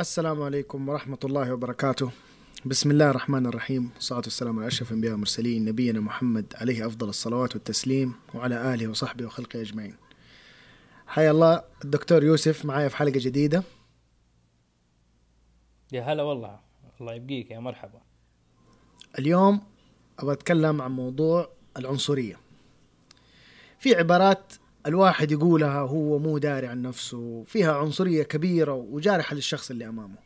السلام عليكم ورحمة الله وبركاته. بسم الله الرحمن الرحيم. والصلاة والسلام على أشرف الأنبياء والمرسلين نبينا محمد عليه أفضل الصلوات والتسليم وعلى آله وصحبه وخلقه أجمعين. حيا الله الدكتور يوسف معايا في حلقة جديدة. يا هلا والله. الله يبقيك يا مرحبا. اليوم أبغى أتكلم عن موضوع العنصرية. في عبارات الواحد يقولها هو مو داري عن نفسه فيها عنصرية كبيرة وجارحة للشخص اللي أمامه.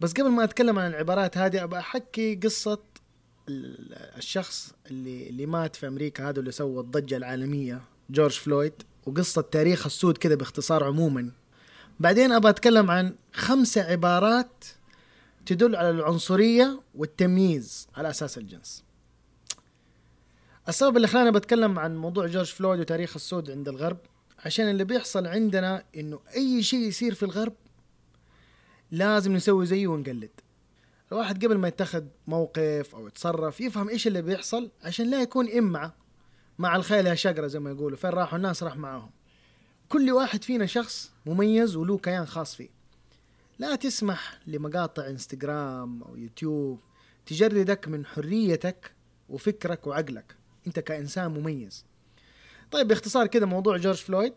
بس قبل ما أتكلم عن العبارات هذه أبغى أحكي قصة ال- الشخص اللي اللي مات في أمريكا هذا اللي سوى الضجة العالمية جورج فلويد. وقصة تاريخ السود كده باختصار عموما. بعدين أبغى أتكلم عن خمسة عبارات تدل على العنصرية والتمييز على أساس الجنس. السبب اللي خلاني بتكلم عن موضوع جورج فلويد وتاريخ السود عند الغرب عشان اللي بيحصل عندنا إنه أي شيء يصير في الغرب لازم نسوي زيه ونقلد. الواحد قبل ما يتخذ موقف أو يتصرف يفهم إيش اللي بيحصل عشان لا يكون إمعة مع الخيل يا شقرة زي ما يقولوا. فين راحوا؟ الناس راح معاهم. كل واحد فينا شخص مميز وله كيان خاص فيه. لا تسمح لمقاطع إنستغرام أو يوتيوب تجردك من حريتك وفكرك وعقلك. أنت كإنسان مميز. طيب باختصار كده موضوع جورج فلويد.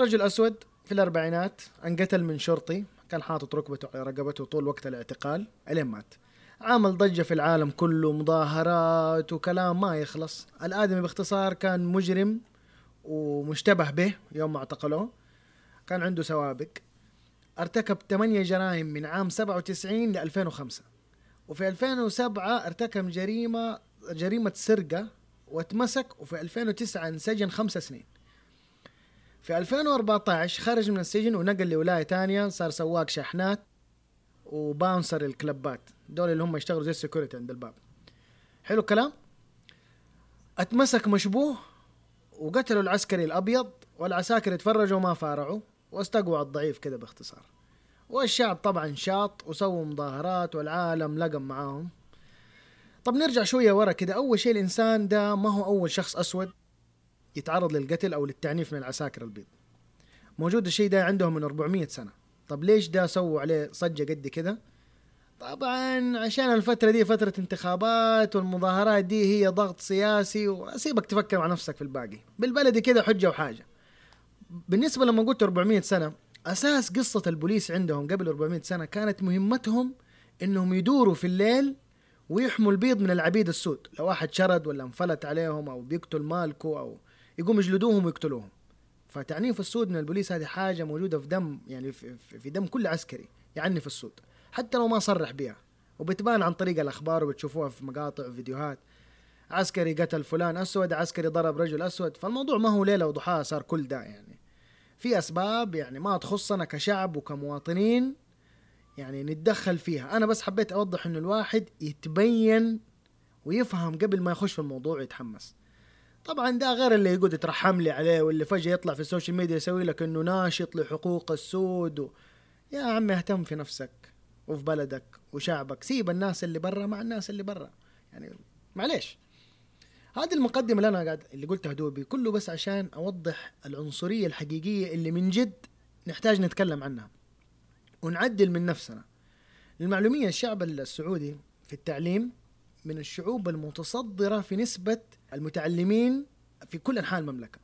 رجل أسود في الأربعينات انقتل من شرطي كان حاطط ركبته على رقبته طول وقت الاعتقال إلين مات. عمل ضجة في العالم كله مظاهرات وكلام ما يخلص. الآدمي باختصار كان مجرم ومشتبه به يوم ما اعتقلوه. كان عنده سوابق. ارتكب 8 جرائم من عام 97 ل 2005 وفي 2007 ارتكب جريمة جريمة سرقة واتمسك وفي 2009 انسجن خمس سنين. في 2014 خرج من السجن ونقل لولاية تانية صار سواق شاحنات و bouncer ال club ات. دول اللي هم يشتغلوا زي ال security عند الباب. حلو الكلام؟ اتمسك مشبوه وقتلوا العسكري الأبيض والعساكر اتفرجوا ما فارعوا واستقوا على الضعيف كده باختصار. والشعب طبعا شاط وسووا مظاهرات والعالم لقم معاهم. طب نرجع شوية ورا كده. أول شيء الإنسان ده ما هو أول شخص أسود يتعرض للقتل أو للتعنيف من العساكر البيض. موجود الشيء ده عندهم من 400 سنة. طب ليش ده سووا عليه صجة قد كده؟ طبعا عشان الفترة دي فترة انتخابات والمظاهرات دي هي ضغط سياسي وأسيبك تفكر مع نفسك في الباقي. بالبلدي كده حجة وحاجة. بالنسبة لما قلت 400 سنة أساس قصة البوليس عندهم قبل 400 سنة كانت مهمتهم إنهم يدوروا في الليل ويحموا البيض من العبيد السود. لو واحد شرد ولا انفلت عليهم أو بيقتل مالكو أو يقوم يجلدوهم ويقتلوهم. فتعنيف السود من البوليس هذه حاجة موجودة في دم يعني في, دم كل عسكري يعنف السود حتى لو ما صرح بها. وبتبان عن طريق الأخبار وبتشوفوها في مقاطع وفيديوهات. عسكري قتل فلان أسود عسكري ضرب رجل أسود. فالموضوع ما هو ليلة وضحاها صار كل ده يعني. في أسباب يعني ما تخصنا كشعب وكمواطنين يعني نتدخل فيها. أنا بس حبيت أوضح إنه الواحد يتبين ويفهم قبل ما يخش في الموضوع ويتحمس. طبعا ده غير اللي يقعد يترحم لي عليه واللي فجأة يطلع في ال social media يسوي لك إنه ناشط لحقوق السود و... يا عمي اهتم في نفسك وفي بلدك وشعبك. سيب الناس اللي برا مع الناس اللي برا. يعني معليش. هذه المقدمة اللي أنا قاعد اللي قلتها دوبي. كله بس عشان أوضح العنصرية الحقيقية اللي من جد نحتاج نتكلم عنها. ونعدل من نفسنا. للمعلومية الشعب السعودي في التعليم من الشعوب المتصدرة في نسبة المتعلمين في كل أنحاء المملكة.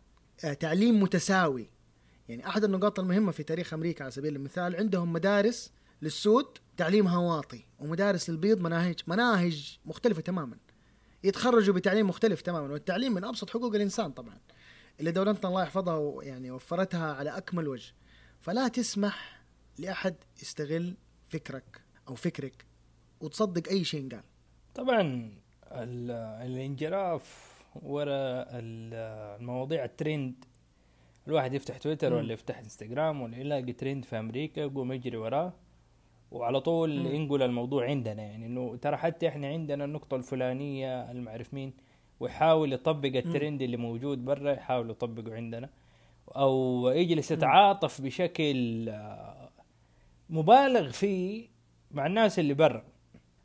آه، تعليم متساوي. يعني أحد النقاط المهمة في تاريخ أمريكا على سبيل المثال عندهم مدارس للسود تعليمها واطي ومدارس للبيض مناهج مناهج مختلفة تماما. يتخرجوا بتعليم مختلف تماما والتعليم من أبسط حقوق الإنسان طبعا اللي دولتنا الله يحفظها يعني وفرتها على أكمل وجه. فلا تسمح لأحد يستغل فكرك أو فكرك وتصدق أي شيء قال. طبعا ال- الانجراف ورا ال- المواضيع الترند. الواحد يفتح تويتر. ولا يفتح إنستغرام ولا يلاقي ترند في أمريكا يقوم يجري وراه. وعلى طول مم. ينقل الموضوع عندنا يعني إنه ترى حتى إحنا عندنا النقطة الفلانية المعرف مين ويحاول يطبق الترند اللي موجود برا يحاول يطبقه عندنا. أو يجلس يتعاطف بشكل مبالغ فيه مع الناس اللي برا.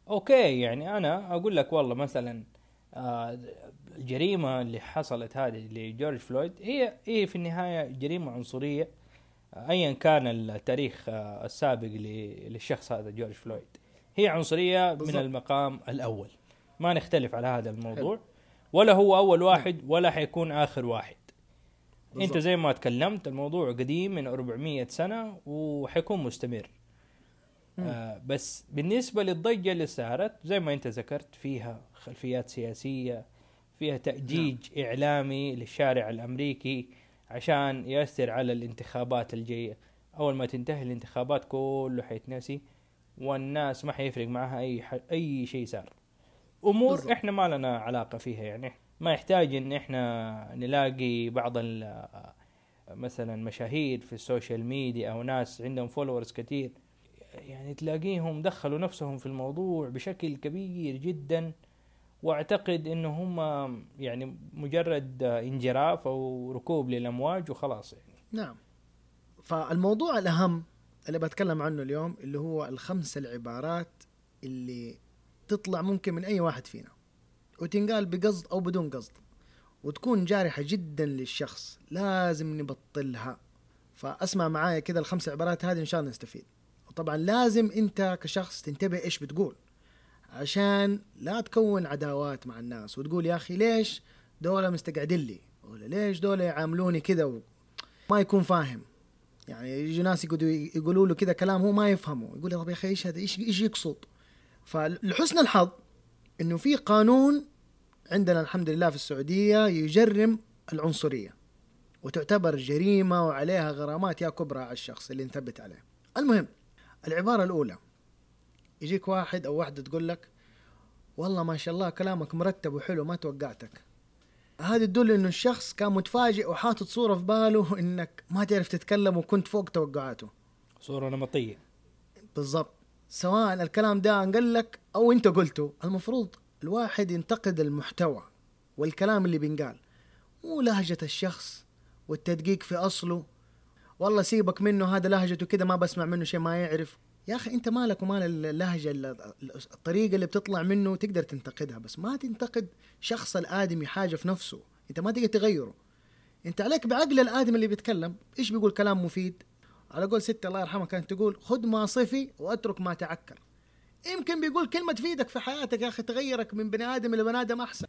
okay يعني أنا أقول لك والله مثلا آه، الجريمه اللي حصلت هذه لجورج فلويد هي هي في النهاية جريمة عنصرية ايا كان التاريخ آه، السابق للشخص هذا جورج فلويد. هي عنصرية من بالضبط. المقام الأول. ما نختلف على هذا الموضوع. ولا هو أول واحد ولا حيكون آخر واحد. أنت بالضبط. زي ما تكلمت الموضوع قديم من 400 سنة وحيكون مستمر. آه بس بالنسبة للضجة اللي صارت زي ما انت ذكرت فيها خلفيات سياسية فيها تأجيج نعم. إعلامي للشارع الأمريكي عشان يأثر على الانتخابات الجاية أول ما تنتهي الانتخابات كله حيتنسي والناس ما حيفرق معها أي ح... أي شيء صار أمور بالضبط. إحنا ما لنا علاقة فيها يعني ما يحتاج إن إحنا نلاقي بعض ال مثلا مشاهير في ال social media أو ناس عندهم followers كثير يعني تلاقيهم دخلوا نفسهم في الموضوع بشكل كبير جدا واعتقد إنه هم يعني مجرد انجراف أو ركوب للأمواج وخلاص يعني. نعم. فالموضوع الأهم اللي بتكلم عنه اليوم اللي هو الخمس العبارات اللي تطلع ممكن من أي واحد فينا. وتنقال بقصد أو بدون قصد. وتكون جارحة جدا للشخص لازم نبطلها. فأسمع معايا كده الخمس عبارات هذه إن شاء الله نستفيد. وطبعا لازم أنت كشخص تنتبه إيش بتقول. عشان لا تكون عداوات مع الناس وتقول يا أخي ليش دولة مستقعدين لي؟ ولا ليش دولة يعاملوني و... ما يكون فاهم. يعني يجي ناس يقولوا له كذا كلام هو ما يفهمه. يقول طب يا أخي إيش هذا؟ إيش إيش يقصد؟ فلحسن الحظ إنه في قانون عندنا الحمد لله في السعودية يجرم العنصرية وتعتبر جريمة وعليها غرامات يا كبرى على الشخص اللي انثبت عليه. المهم العبارة الأولى. يجيك واحد أو واحدة تقول لك والله ما شاء الله كلامك مرتب وحلو ما توقعتك. هذه تدل إنه الشخص كان متفاجئ وحاطط صورة في باله إنك ما تعرف تتكلم وكنت فوق توقعاته. صورة نمطية. بالضبط. سواء الكلام ده انقل لك أو أنت قلته المفروض الواحد ينتقد المحتوى والكلام اللي بينقال مو لهجة الشخص والتدقيق في أصله والله سيبك منه هذا لهجته كده ما بسمع منه شيء ما يعرف. يا أخي أنت مالك ومال اللهجة ال- الطريقة اللي بتطلع منه تقدر تنتقدها بس ما تنتقد شخص الآدمي حاجة في نفسه. أنت ما تقدر تغيره. أنت عليك بعقل الادمي اللي بيتكلم. إيش بيقول؟ كلام مفيد. على قول ستة الله يرحمها كانت تقول خذ ما صفي واترك ما تعكر. يمكن بيقول كلمة تفيدك في حياتك يا أخي تغيرك من بني آدم إلى بني آدم أحسن.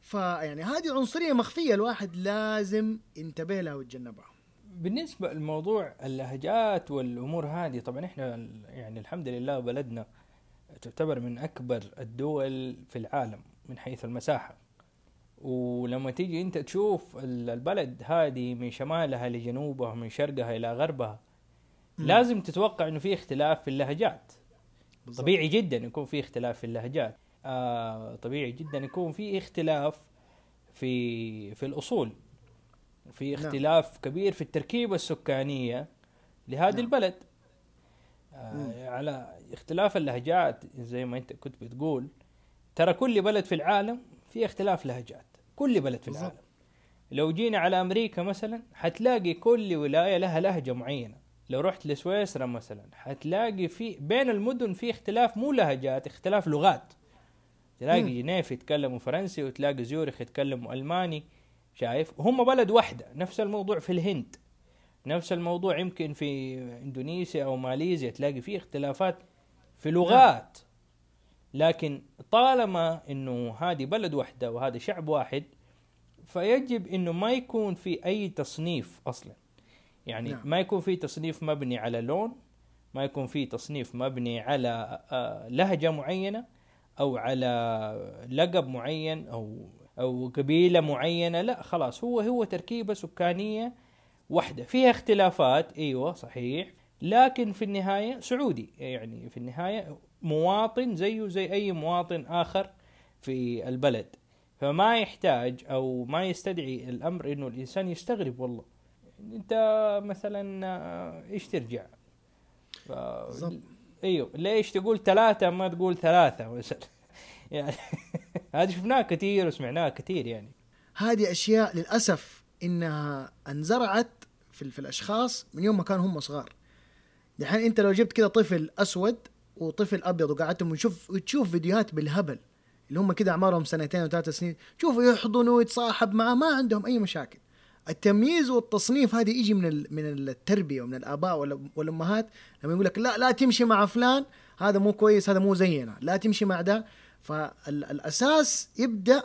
فيعني هذه عنصرية مخفية الواحد لازم ينتبه لها ويتجنبها. بالنسبة لموضوع اللهجات والأمور هذه طبعا إحنا ال- يعني الحمد لله بلدنا تعتبر من أكبر الدول في العالم من حيث المساحة ولما تيجي أنت تشوف ال- البلد هذه من شمالها لجنوبها من شرقها إلى غربها مم. لازم تتوقع إنه في اختلاف في اللهجات بالضبط. طبيعي جدا يكون في اختلاف في اللهجات آه طبيعي جدا يكون في اختلاف في في الأصول في نعم. اختلاف كبير في التركيبة السكانية لهذه نعم. البلد. آه على اختلاف اللهجات زي ما انت كنت بتقول ترى كل بلد في العالم في اختلاف لهجات كل بلد في بالضبط. العالم لو جينا على أمريكا مثلا حتلاقي كل ولاية لها لهجة معينة لو رحت لسويسرا مثلا حتلاقي في بين المدن في اختلاف مو لهجات اختلاف لغات تلاقي. جنيف يتكلموا فرنسي وتلاقي زيورخ يتكلموا ألماني شايف؟ هم بلد واحدة نفس الموضوع في الهند. نفس الموضوع يمكن في إندونيسيا أو ماليزيا تلاقي فيه اختلافات في لغات. لكن طالما إنه هذه بلد واحدة وهذا شعب واحد فيجب إنه ما يكون في أي تصنيف أصلا. يعني نعم. ما يكون في تصنيف مبني على لون ما يكون في تصنيف مبني على آه، لهجة معينة أو على لقب معين أو أو قبيلة معينة لا خلاص هو هو تركيبة سكانية واحدة فيها اختلافات إيوه صحيح لكن في النهاية سعودي يعني في النهاية مواطن زيه زي أي مواطن آخر في البلد. فما يحتاج أو ما يستدعي الأمر إنه الإنسان يستغرب والله. أنت مثلا آه، إيش ترجع؟ ف... إيوه ليش تقول ثلاثة ما تقول ثلاثة مثلا؟ يعني هذه شفناها كثير وسمعناها كثير يعني. هذه أشياء للأسف إنها انزرعت في, في الأشخاص من يوم ما كانوا هم صغار. دحين أنت لو جبت كده طفل أسود وطفل أبيض وقعدتهم وتشوف وتشوف فيديوهات بالهبل اللي هم كده أعمارهم سنتين وثلاث سنين شوفوا يحضنوا ويتصاحب معاه ما عندهم أي مشاكل. التمييز والتصنيف هذه يجي من من التربية ومن الآباء وال- والأمهات لما يقول لك لا لا تمشي مع فلان هذا مو كويس هذا مو زينا لا تمشي مع ده. فالأساس يبدأ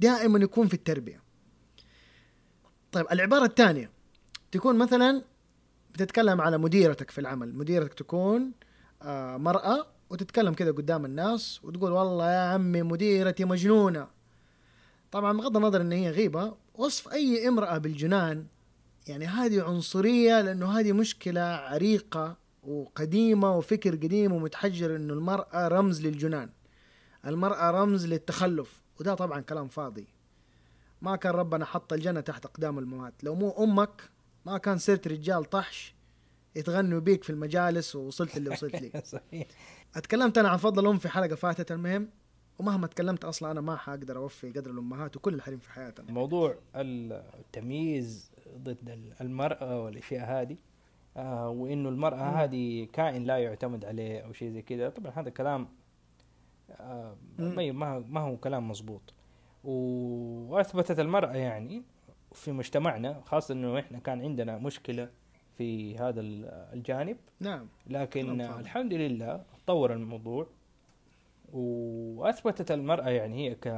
دائما يكون في التربية. طيب العبارة الثانية تكون مثلا بتتكلم على مديرتك في العمل. مديرتك تكون آه، مرأة وتتكلم كذا قدام الناس وتقول والله يا عمي مديرتي مجنونة. طبعا بغض النظر إن هي غيبة وصف أي امرأة بالجنان يعني هذه عنصرية لأنه هذه مشكلة عريقة وقديمة وفكر قديم ومتحجر إنه المرأة رمز للجنان. المرأة رمز للتخلف وده طبعا كلام فاضي. ما كان ربنا حط الجنة تحت أقدام الأمهات لو مو أمك ما كان صرت رجال طحش يتغنوا بيك في المجالس ووصلت اللي وصلت لي. صحيح. أتكلمت أنا عن فضل الأم في حلقة فاتت المهم ومهما تكلمت أصلا أنا ما حقدر أوفي قدر الأمهات وكل الحريم في حياتنا. موضوع التمييز ضد المرأة والأشياء هذه آه وإنه المرأة مم. هذه كائن لا يعتمد عليه أو شيء زي كذا. طبعا هذا كلام. ما ما ما هو كلام مزبوط وأثبتت المرأة يعني في مجتمعنا خاصة إنه إحنا كان عندنا مشكلة في هذا ال- الجانب. نعم. لكن فاضي. الحمد لله تطور الموضوع. وأثبتت المرأة يعني هي ك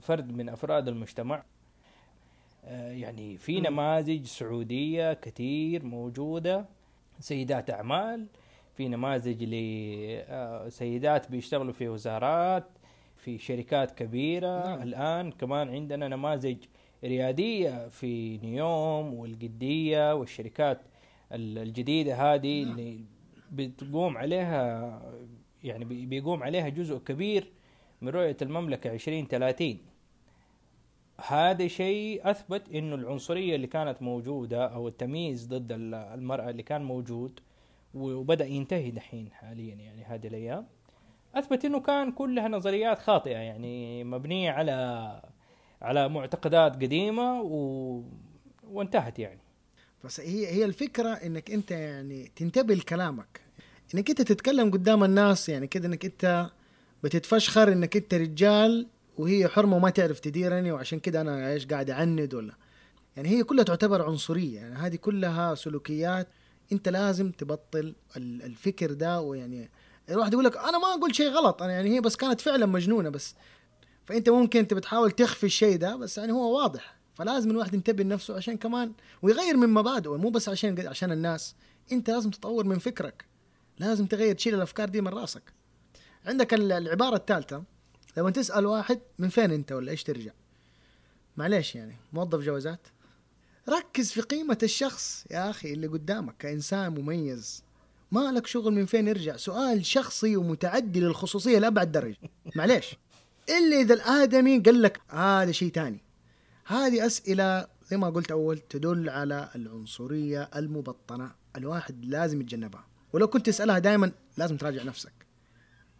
فرد من أفراد المجتمع. آه، يعني في. نماذج سعودية كثير موجودة سيدات أعمال في نماذج لسيدات بيشتغلوا في وزارات في شركات كبيرة نعم. الآن كمان عندنا نماذج ريادية في نيوم والقدية والشركات ال- الجديدة هذه نعم. اللي بتقوم عليها يعني بي- بيقوم عليها جزء كبير من رؤية المملكة 2030 هذا شيء أثبت إنه العنصرية اللي كانت موجودة أو التمييز ضد ال- المرأة اللي كان موجود وبدأ ينتهي دحين حاليا يعني هذه الأيام. أثبت إنه كان كلها نظريات خاطئة يعني مبنية على على معتقدات قديمة و... وانتهت يعني. بس هي هي الفكرة إنك أنت يعني تنتبه لكلامك. إنك أنت تتكلم قدام الناس يعني كده إنك أنت بتتفشخر إنك أنت رجال وهي حرمة وما تعرف تديرني وعشان كده أنا إيش قاعد أعند ولا. يعني هي كلها تعتبر عنصرية يعني هذه كلها سلوكيات انت لازم تبطل ال- الفكر ده ويعني الواحد يقول لك أنا ما أقول شيء غلط أنا يعني هي بس كانت فعلا مجنونة بس. فأنت ممكن انت بتحاول تخفي الشيء ده بس يعني هو واضح. فلازم الواحد ينتبه لنفسه عشان كمان ويغير من مبادئه مو بس عشان عشان الناس. أنت لازم تطور من فكرك. لازم تغير تشيل الأفكار دي من راسك. عندك ال- العبارة الثالثة لما تسأل واحد من فين أنت ولا إيش ترجع؟ معليش يعني موظف جوازات. ركز في قيمة الشخص يا أخي اللي قدامك كإنسان مميز. ما لك شغل من فين يرجع؟ سؤال شخصي ومتعدي للخصوصية لأبعد درجة. معليش. إلا إذا الآدمي قال لك هذا شيء تاني هذه أسئلة زي ما قلت أول تدل على العنصرية المبطنة. الواحد لازم يتجنبها. ولو كنت تسألها دائما لازم تراجع نفسك.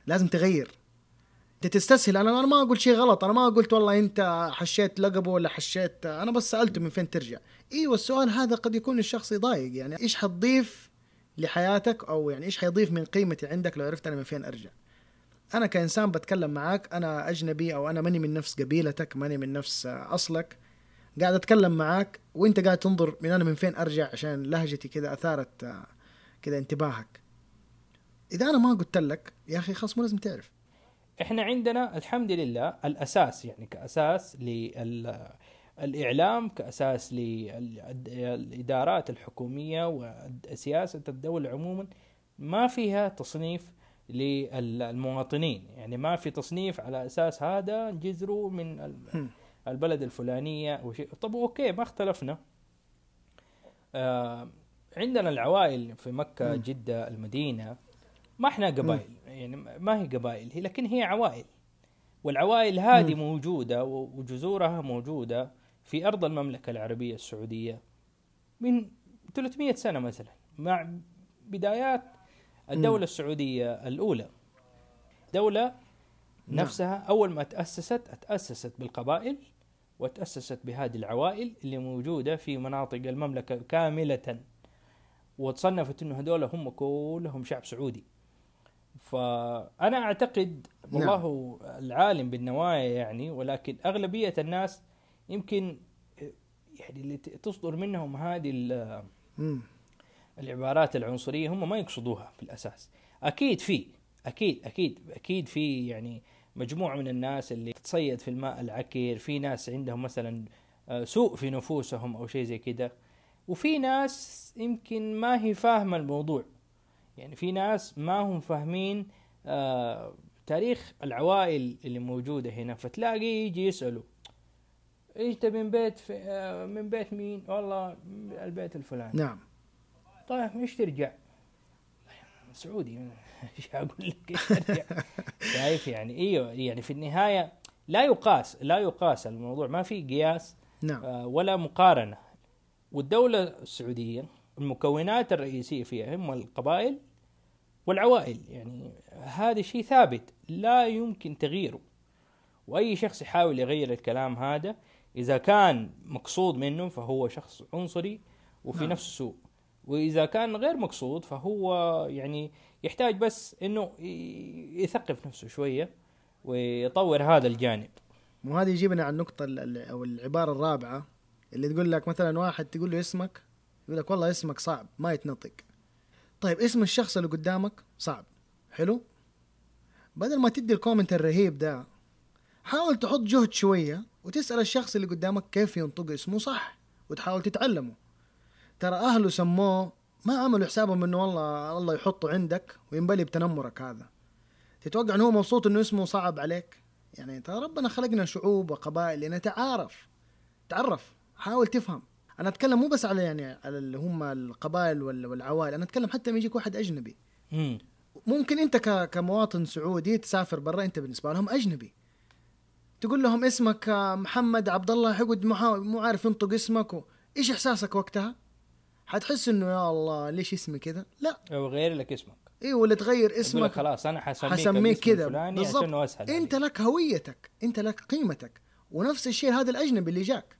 لازم تغير. انت تستسهل. أنا أنا ما أقول شيء غلط. أنا ما قلت والله أنت حشيت لقبه ولا حشيت. أنا بس سالته من فين ترجع. إيوه السؤال هذا قد يكون الشخص يضايق. يعني إيش حتضيف لحياتك؟ أو يعني إيش حيضيف من قيمتي عندك لو عرفت أنا من فين أرجع؟ أنا كإنسان بتكلم معاك. أنا أجنبي أو أنا ماني من نفس قبيلتك ماني من نفس أصلك. قاعد أتكلم معاك وأنت قاعد تنظر من أنا من فين أرجع عشان لهجتي كذا أثارت آه، كذا انتباهك. إذا أنا ما قلت لك يا أخي خلاص مو لازم تعرف. إحنا عندنا الحمد لله الأساس يعني كأساس للاعلام كأساس للإدارات الحكومية وسياسة الدولة عموما ما فيها تصنيف للمواطنين. يعني ما في تصنيف على أساس هذا جذره من. البلد الفلانية أو شيء. طب أوكي ما اختلفنا. آه عندنا العوائل في مكة. جدة المدينة. ما إحنا قبائل. يعني ما هي قبائل هي لكن هي عوائل والعوائل هذه مم. موجودة وجذورها موجودة في أرض المملكة العربية السعودية من 300 سنة مثلا مع بدايات الدولة مم. السعودية الأولى دولة نعم. نفسها أول ما تأسست تأسست بالقبائل وتأسست بهذه العوائل اللي موجودة في مناطق المملكة كاملة وتصنفت إنه هذول هم كلهم شعب سعودي فأنا أعتقد والله العالم بالنوايا يعني ولكن أغلبية الناس يمكن يعني اللي تصدر منهم هذه. العبارات العنصرية هم ما يقصدوها في الأساس. أكيد في أكيد أكيد أكيد في يعني مجموعة من الناس اللي تتصيد في الماء العكر في ناس عندهم مثلا آه، سوء في نفوسهم أو شيء زي كده. وفي ناس يمكن ما هي فاهمة الموضوع. يعني في ناس ما هم فاهمين آه تاريخ العوائل اللي موجودة هنا فتلاقي يجي يسألوا انت من بيت في آه من بيت مين؟ والله البيت الفلاني. نعم. طيب إيش ترجع؟ سعودي. إيش أقول لك؟ إيش ترجع؟ شايف يعني إيوه يعني في النهاية لا يقاس لا يقاس الموضوع ما في قياس نعم. آه، ولا مقارنة. والدولة السعودية المكونات الرئيسية فيها هم القبائل والعوائل. يعني هذا شيء ثابت لا يمكن تغييره. وأي شخص يحاول يغير الكلام هذا إذا كان مقصود منه فهو شخص عنصري وفي نعم. نفسه سوء وإذا كان غير مقصود فهو يعني يحتاج بس إنه ي- يثقف نفسه شوية ويطور هذا الجانب. وهذا يجيبنا على النقطة ال- ال- أو العبارة الرابعة اللي تقول لك مثلا واحد تقول له اسمك يقول لك والله اسمك صعب ما يتنطق. طيب اسم الشخص اللي قدامك صعب. حلو؟ بدل ما تدي الكومنت الرهيب ده حاول تحط جهد شوية وتسأل الشخص اللي قدامك كيف ينطق اسمه صح وتحاول تتعلمه. ترى أهله سموه ما عملوا حسابهم إنه والله الله يحطه عندك وينبلي بتنمرك هذا. تتوقع إنه هو مبسوط إنه اسمه صعب عليك؟ يعني ترى ربنا خلقنا شعوب وقبائل لنتعارف. تعرف حاول تفهم. أنا أتكلم مو بس على يعني على اللي هم القبائل وال- والعوائل أنا أتكلم حتى لما يجيك واحد أجنبي مم. ممكن أنت كمواطن سعودي تسافر برا أنت بالنسبة لهم أجنبي تقول لهم اسمك آه، محمد عبد الله محا- مو عارف ينطق اسمك و... إيش إحساسك وقتها؟ حتحس إنه يا الله ليش اسمي كذا؟ لا أو غير لك اسمك إيه ولا تغير اسمك خلاص أنا حسميك, حسميك كذا بالضبط أنت عليك. لك هويتك أنت لك قيمتك ونفس الشيء هذا الأجنبي اللي جاك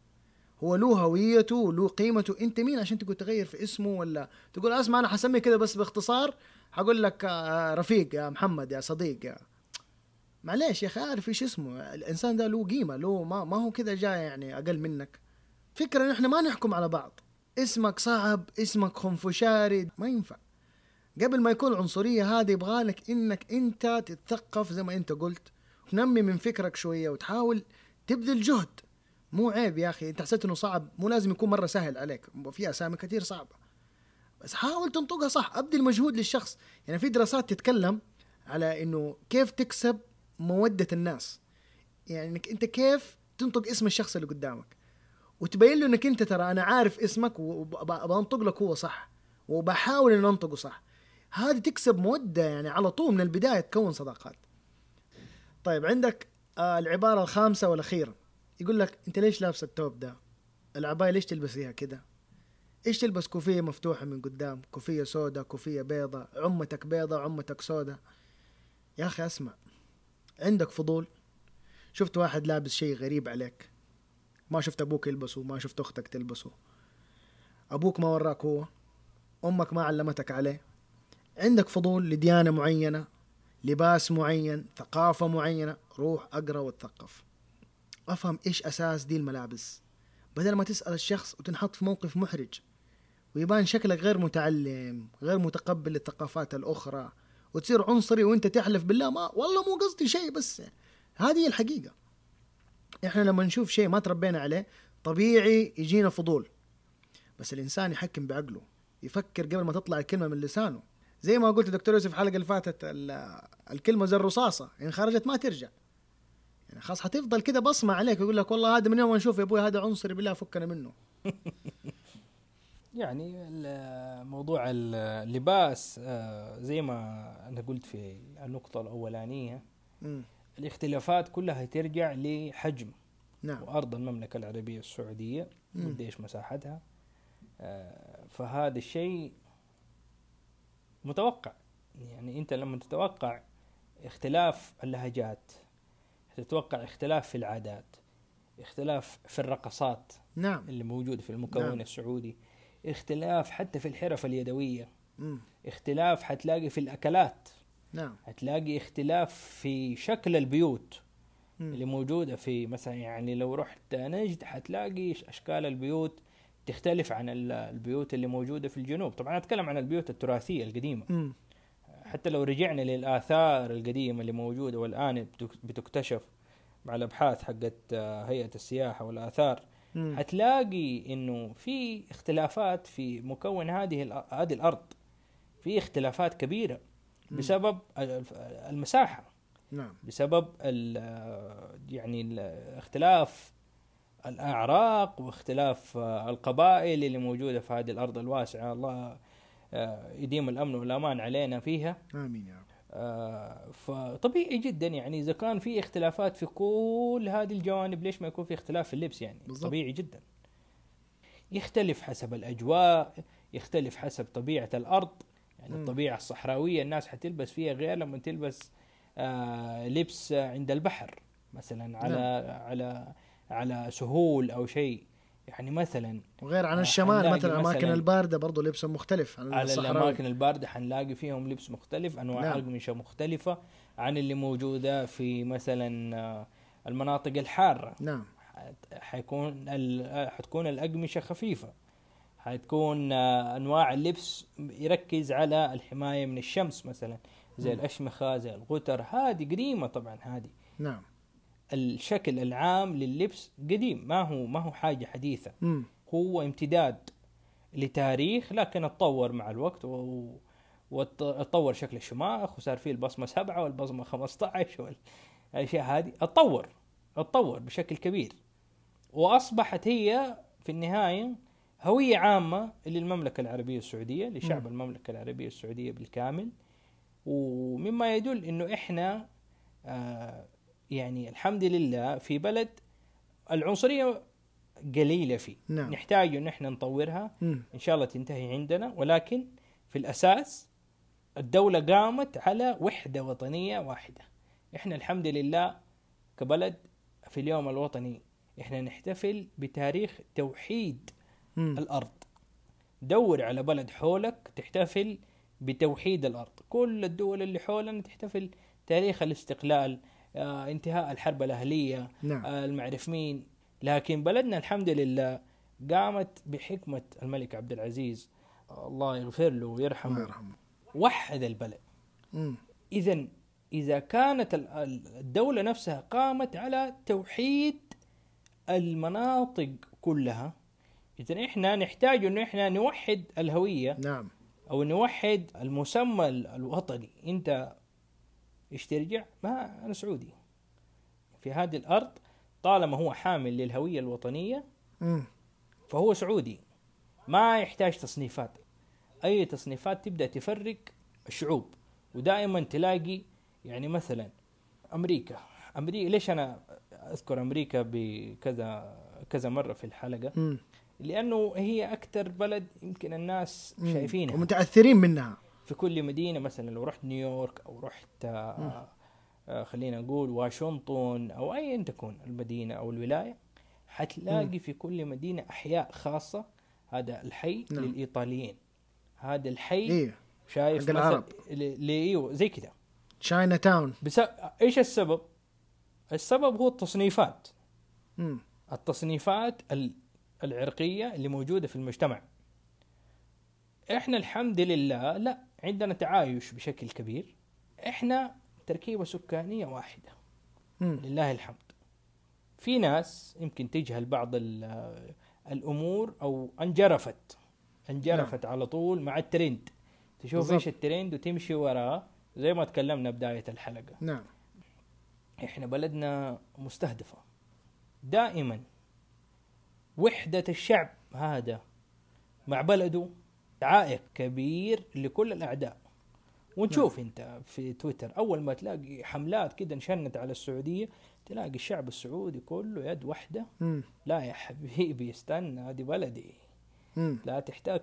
هو له هويته وله قيمته. أنت مين عشان تقول تغير في اسمه ولا؟ تقول اسمع أنا حسمي كذا بس باختصار. حقول لك آه، رفيق يا محمد يا صديق يا معليش يا أخي عارف إيش اسمه. الإنسان ده له قيمة له ما, ما هو كذا جاي يعني أقل منك. فكرة إن إحنا ما نحكم على بعض. اسمك صعب اسمك خنفشاري ما ينفع. قبل ما يكون العنصرية هذه يبغالك إنك أنت تتثقف زي ما أنت قلت تنمي من فكرك شوية وتحاول تبذل جهد. مو عيب يا أخي. أنت حسيت إنه صعب؟ مو لازم يكون مرة سهل عليك. في أسامي كثير صعبة. بس حاول تنطقها صح. ابذل مجهود للشخص. يعني في دراسات تتكلم على إنه كيف تكسب مودة الناس. يعني إنك أنت كيف تنطق اسم الشخص اللي قدامك. وتبين له إنك أنت ترى أنا عارف اسمك وبنطق لك هو صح. وبحاول ان أنطقه صح. هذه تكسب مودة يعني على طول من البداية تكون صداقات. طيب عندك آه العبارة الخامسة والأخيرة. يقول لك أنت ليش لابس التوب ده؟ العباية ليش تلبسيها كده؟ إيش تلبس؟ كوفية مفتوحة من قدام كوفية سوداء كوفية بيضة عمتك بيضة عمتك سوداء. يا أخي أسمع عندك فضول؟ شفت واحد لابس شيء غريب عليك؟ ما شفت أبوك يلبسه ما شفت أختك تلبسه. أبوك ما وراك هو أمك ما علمتك عليه. عندك فضول لديانة معينة لباس معين ثقافة معينة؟ روح أقرأ واتثقف. أفهم إيش أساس دي الملابس. بدل ما تسأل الشخص وتنحط في موقف محرج ويبان شكلك غير متعلم غير متقبل للثقافات الأخرى وتصير عنصري وأنت تحلف بالله ما والله مو قصدي شيء بس. هذه هي الحقيقة. إحنا لما نشوف شيء ما تربينا عليه طبيعي يجينا فضول. بس الإنسان يحكم بعقله يفكر قبل ما تطلع الكلمة من لسانه. زي ما قلت دكتور يوسف الحلقة اللي فاتت ال- الكلمة زي الرصاصة إن خرجت ما ترجع. يعني خلاص حتفضل كده بصمة عليك يقول لك والله هذا من يوم نشوف يا أبوي هذا عنصري بالله فكنا منه يعني موضوع اللباس آه، زي ما أنا قلت في النقطة الأولانية مم. الاختلافات كلها ترجع لحجم نعم وأرض المملكة العربية السعودية مم. قديش مساحتها آه، فهذا الشيء متوقع يعني أنت لما تتوقع اختلاف اللهجات تتوقع اختلاف في العادات اختلاف في الرقصات نعم اللي موجود في المكون نعم. السعودي اختلاف حتى في الحرف اليدوية مم. اختلاف حتلاقي في الأكلات نعم هتلاقي اختلاف في شكل البيوت مم. اللي موجودة في مثلا يعني لو رحت نجد حتلاقي أشكال البيوت تختلف عن ال- البيوت اللي موجودة في الجنوب طبعا أتكلم عن البيوت التراثية القديمة مم. حتى لو رجعنا للآثار القديمة اللي موجودة والآن بتك- بتكتشف مع الأبحاث حقت آه، هيئة السياحة والآثار مم. حتلاقي إنه في اختلافات في مكون هذه هذه الأرض. في اختلافات كبيرة بسبب ال- المساحة. نعم. بسبب ال- آه، يعني ال- اختلاف الأعراق واختلاف آه، القبائل اللي موجودة في هذه الأرض الواسعة. الله يديم الأمن والأمان علينا فيها. آمين يا رب. آه، فطبيعي جدا يعني إذا كان في اختلافات في كل هذه الجوانب ليش ما يكون في اختلاف في اللبس يعني؟ بالضبط. طبيعي جدا. يختلف حسب الأجواء يختلف حسب طبيعة الأرض. يعني مم. الطبيعة الصحراوية الناس حتلبس فيها غير لما تلبس آه لبس عند البحر مثلا على على على سهول أو شيء. يعني مثلا وغير عن آه، الشمال مثلا الاماكن الباردة برضو لبسهم مختلف عن على الأماكن الباردة حنلاقي فيهم لبس مختلف أنواع نعم. نعم. اقمشه مختلفة عن اللي موجودة في مثلا آه، المناطق الحارة نعم حيكون ال- حتكون الأقمشة خفيفة حتكون آه، أنواع اللبس يركز على الحماية من الشمس مثلا زي مم. الأشمخة زي الغتر هذه قديمة طبعا هذه نعم الشكل العام لللبس قديم ما هو ما هو حاجة حديثة مم. هو امتداد لتاريخ لكن اتطور مع الوقت و... وتطور شكل الشماخ وصار فيه البصمة سبعة والبصمة 15 والأشياء هذه اتطور اتطور بشكل كبير وأصبحت هي في النهاية هوية عامة للمملكة العربية السعودية لشعب مم. المملكة العربية السعودية بالكامل ومما يدل إنه إحنا آه يعني الحمد لله في بلد العنصرية قليلة فيه. نعم. نحتاج أن إحنا نطورها. مم. إن شاء الله تنتهي عندنا. ولكن في الأساس الدولة قامت على وحدة وطنية واحدة. إحنا الحمد لله كبلد في اليوم الوطني إحنا نحتفل بتاريخ توحيد مم. الأرض. دور على بلد حولك تحتفل بتوحيد الأرض. كل الدول اللي حولنا تحتفل. تاريخ الاستقلال انتهاء الحرب الأهلية نعم. آه، المعرف مين لكن بلدنا الحمد لله قامت بحكمة الملك عبد العزيز. آه، الله يغفر له الله ويرحمه يرحمه. وحد البلد. مم. إذا إذا كانت ال- ال- الدولة نفسها قامت على توحيد المناطق كلها إذا إحنا نحتاج إنه إحنا نوحد الهوية نعم. أو نوحد المسمى ال- الوطني. أنت إيش ترجع ما أنا سعودي. في هذه الأرض طالما هو حامل للهوية الوطنية. فهو سعودي. ما يحتاج تصنيفات. أي تصنيفات تبدأ تفرق الشعوب ودائما تلاقي يعني مثلا أمريكا. أمريكا ليش أنا أذكر أمريكا بكذا كذا مرة في الحلقة؟ مم. لأنه هي أكثر بلد يمكن الناس. شايفينها. ومتاثرين منها. في كل مدينة مثلا لو رحت نيويورك أو رحت آه آه خلينا نقول واشنطن أو أيا تكون المدينة أو الولاية حتلاقي في كل مدينة أحياء خاصة. هذا الحي نعم. للإيطاليين. هذا الحي إيه. شايف حق العرب. إيوه زي كذا. تشاينا تاون بس إيش السبب؟ السبب هو التصنيفات. مم. التصنيفات ال- العرقية اللي موجودة في المجتمع. إحنا الحمد لله لا عندنا تعايش بشكل كبير إحنا تركيبة سكانية واحدة. مم. لله الحمد. في ناس يمكن تجهل بعض ال- الأمور أو انجرفت. انجرفت على طول مع الترند. تشوف بالضبط. إيش الترند وتمشي وراه زي ما تكلمنا بداية الحلقة. نعم. إحنا بلدنا مستهدفة. دائما وحدة الشعب هذا مع بلده عائق كبير لكل الأعداء. ونشوف أنت في تويتر أول ما تلاقي حملات كده انشنت على السعودية تلاقي الشعب السعودي كله يد واحدة. مم. لا يا حبيبي استنى هذه بلدي. مم. لا تحتك.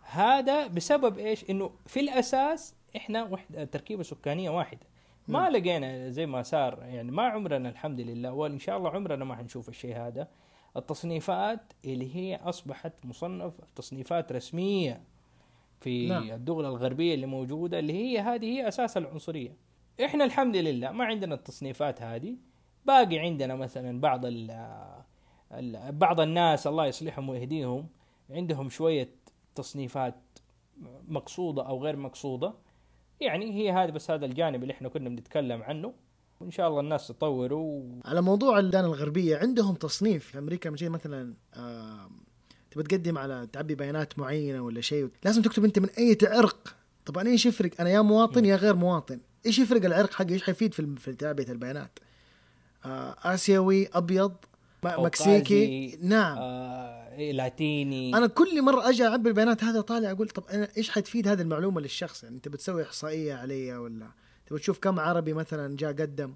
هذا بسبب إيش؟ إنه في الأساس إحنا وحده تركيبة سكانية واحدة. ما نعم. لقينا زي ما صار يعني ما عمرنا الحمد لله وإن شاء الله عمرنا ما حنشوف الشيء هذا. التصنيفات اللي هي أصبحت مصنف تصنيفات رسمية في نعم. الدول الغربية اللي موجودة اللي هي هذه هي أساس العنصرية. إحنا الحمد لله ما عندنا التصنيفات هذه. باقي عندنا مثلا بعض ال بعض الناس الله يصلحهم ويهديهم عندهم شوية تصنيفات مقصودة أو غير مقصودة. يعني هي هذه بس هذا الجانب اللي إحنا كنا بنتكلم عنه. وإن شاء الله الناس تطور و... على موضوع الديانه الغربية عندهم تصنيف في أمريكا لما مثلا آه تبى تقدم على تعبي بيانات معينة ولا شيء لازم تكتب أنت من أي عرق. طب أنا إيش يفرق؟ أنا يا مواطن يا غير مواطن. إيش يفرق العرق حقي؟ إيش حيفيد في في تعبئه البيانات؟ آه آسيوي أبيض مكسيكي. نعم. آه إيه، لاتيني. أنا كل مرة أجي أعبي البيانات هذا طالع أقول طب أنا إيش حتفيد هذه المعلومة للشخص؟ يعني أنت بتسوي إحصائية علي ولا تبغى تشوف كم عربي مثلا جاء قدم.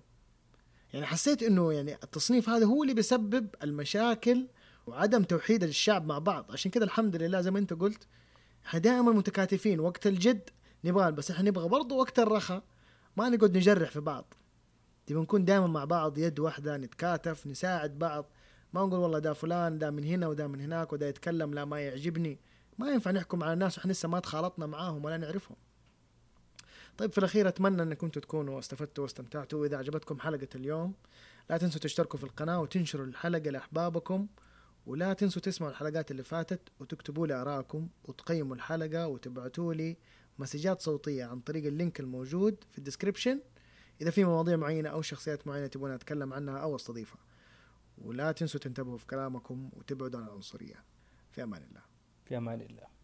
يعني حسيت إنه يعني التصنيف هذا هو اللي بيسبب المشاكل وعدم توحيد الشعب مع بعض. عشان كذا الحمد لله زي ما أنت قلت إحنا دائما متكاتفين. وقت الجد نبغى بس إحنا نبغى برضه وقت الرخاء ما نقعد نجرح في بعض. تبغى نكون دائما مع بعض يد واحدة نتكاتف نساعد بعض. ما نقول والله ده فلان ده من هنا وده من هناك وده يتكلم لا ما يعجبني. ما ينفع نحكم على الناس وإحنا لسه ما تخالطنا معاهم ولا نعرفهم. طيب في الأخير أتمنى أنكم تكونوا استفدتوا واستمتعتوا. واذا عجبتكم حلقة اليوم لا تنسوا تشتركوا في القناة وتنشروا الحلقة لأحبابكم. ولا تنسوا تسمعوا الحلقات اللي فاتت وتكتبوا لي آرائكم وتقيموا الحلقة وتبعتوا لي مسجات صوتية عن طريق ال link الموجود في ال description إذا في مواضيع معينة أو شخصيات معينة تبون أتكلم عنها أو أستضيفها ولا تنسوا تنتبهوا في كلامكم وتبعدوا عن العنصرية. في أمان الله. في أمان الله.